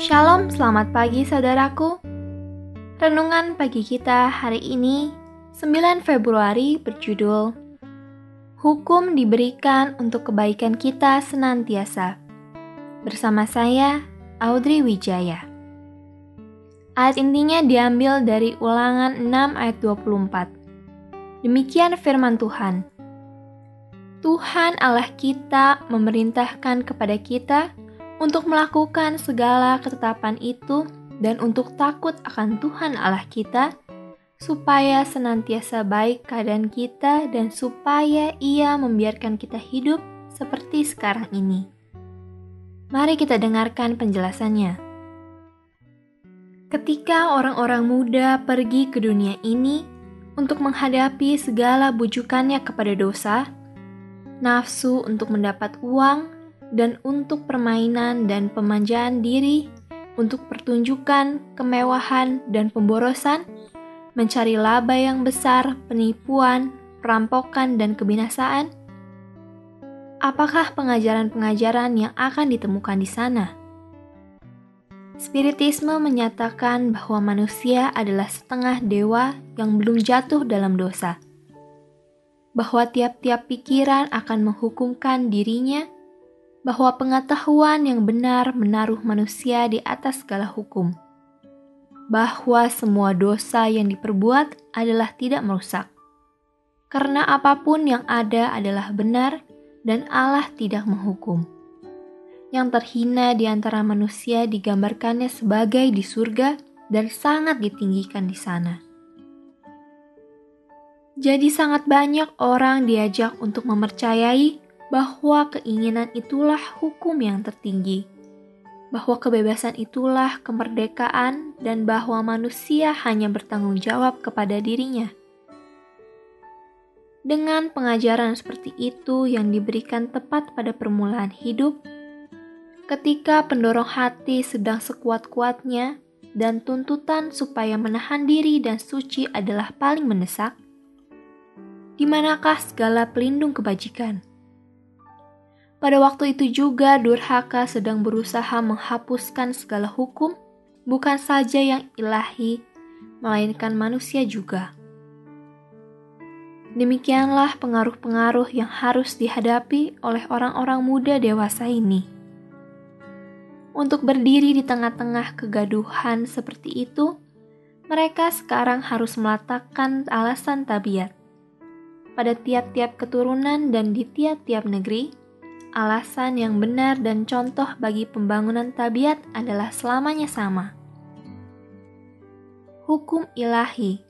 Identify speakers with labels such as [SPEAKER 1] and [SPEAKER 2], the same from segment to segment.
[SPEAKER 1] Shalom, selamat pagi saudaraku. Renungan pagi kita hari ini 9 Februari berjudul Hukum diberikan untuk kebaikan kita senantiasa. Bersama saya, Audrey Wijaya. Ayat intinya diambil dari ulangan 6 ayat 24. Demikian firman Tuhan. Tuhan Allah kita memerintahkan kepada kita untuk melakukan segala ketetapan itu dan untuk takut akan Tuhan Allah kita, supaya senantiasa baik keadaan kita dan supaya Ia membiarkan kita hidup seperti sekarang ini. Mari kita dengarkan penjelasannya. Ketika orang-orang muda pergi ke dunia ini untuk menghadapi segala bujukannya kepada dosa, nafsu untuk mendapat uang, dan untuk permainan dan pemanjaan diri, untuk pertunjukan, kemewahan, dan pemborosan, mencari laba yang besar, penipuan, perampokan, dan kebinasaan? Apakah pengajaran-pengajaran yang akan ditemukan di sana? Spiritisme menyatakan bahwa manusia adalah setengah dewa yang belum jatuh dalam dosa, bahwa tiap-tiap pikiran akan menghukumkan dirinya, bahwa pengetahuan yang benar menaruh manusia di atas segala hukum, bahwa semua dosa yang diperbuat adalah tidak merusak, karena apa pun yang ada adalah benar dan Allah tidak menghukum. Yang terhina di antara manusia digambarkannya sebagai di surga dan sangat ditinggikan di sana. Jadi sangat banyak orang diajak untuk mempercayai bahwa keinginan itulah hukum yang tertinggi, bahwa kebebasan itulah kemerdekaan dan bahwa manusia hanya bertanggung jawab kepada dirinya. Dengan pengajaran seperti itu yang diberikan tepat pada permulaan hidup, ketika pendorong hati sedang sekuat-kuatnya dan tuntutan supaya menahan diri dan suci adalah paling mendesak, di manakah segala pelindung kebajikan? Pada waktu itu juga durhaka sedang berusaha menghapuskan segala hukum, bukan saja yang ilahi, melainkan manusia juga. Demikianlah pengaruh-pengaruh yang harus dihadapi oleh orang-orang muda dewasa ini untuk berdiri di tengah-tengah kegaduhan seperti itu, mereka sekarang harus meletakkan alasan tabiat. Pada tiap-tiap keturunan dan di tiap-tiap negeri, alasan yang benar dan contoh bagi pembangunan tabiat adalah selamanya sama. Hukum ilahi,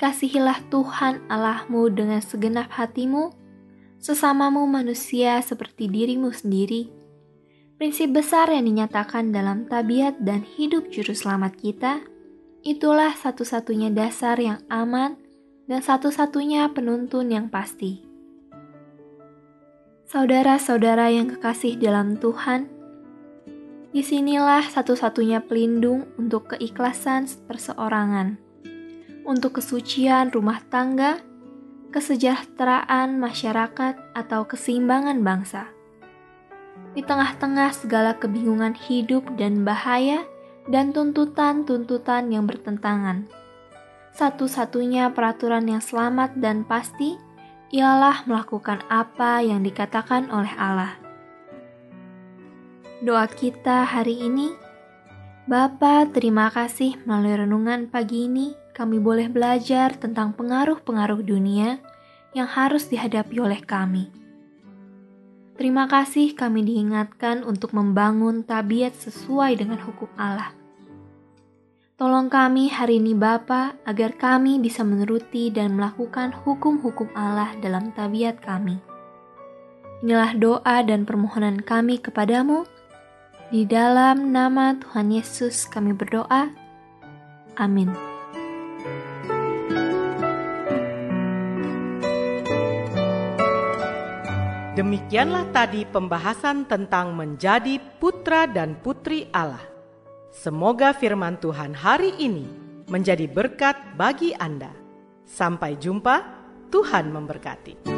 [SPEAKER 1] kasihilah Tuhan Allahmu dengan segenap hatimu, sesamamu manusia seperti dirimu sendiri, Prinsip besar yang dinyatakan dalam tabiat dan hidup juru selamat kita, itulah satu-satunya dasar yang aman dan satu-satunya penuntun yang pasti. Saudara-saudara yang kekasih dalam Tuhan, di sinilah satu-satunya pelindung untuk keikhlasan perseorangan, untuk kesucian rumah tangga, kesejahteraan masyarakat, atau keseimbangan bangsa di tengah-tengah segala kebingungan hidup dan bahaya dan tuntutan-tuntutan yang bertentangan. Satu-satunya peraturan yang selamat dan pasti ialah melakukan apa yang dikatakan oleh Allah. Doa kita hari ini, Bapa, terima kasih melalui renungan pagi ini kami boleh belajar tentang pengaruh-pengaruh dunia yang harus dihadapi oleh kami. Terima kasih kami diingatkan untuk membangun tabiat sesuai dengan hukum Allah. Tolong kami hari ini Bapa agar kami bisa menuruti dan melakukan hukum-hukum Allah dalam tabiat kami. Inilah doa dan permohonan kami kepadamu. Di dalam nama Tuhan Yesus kami berdoa. Amin.
[SPEAKER 2] Demikianlah tadi pembahasan tentang menjadi putra dan putri Allah. Semoga firman Tuhan hari ini menjadi berkat bagi Anda. Sampai jumpa, Tuhan memberkati.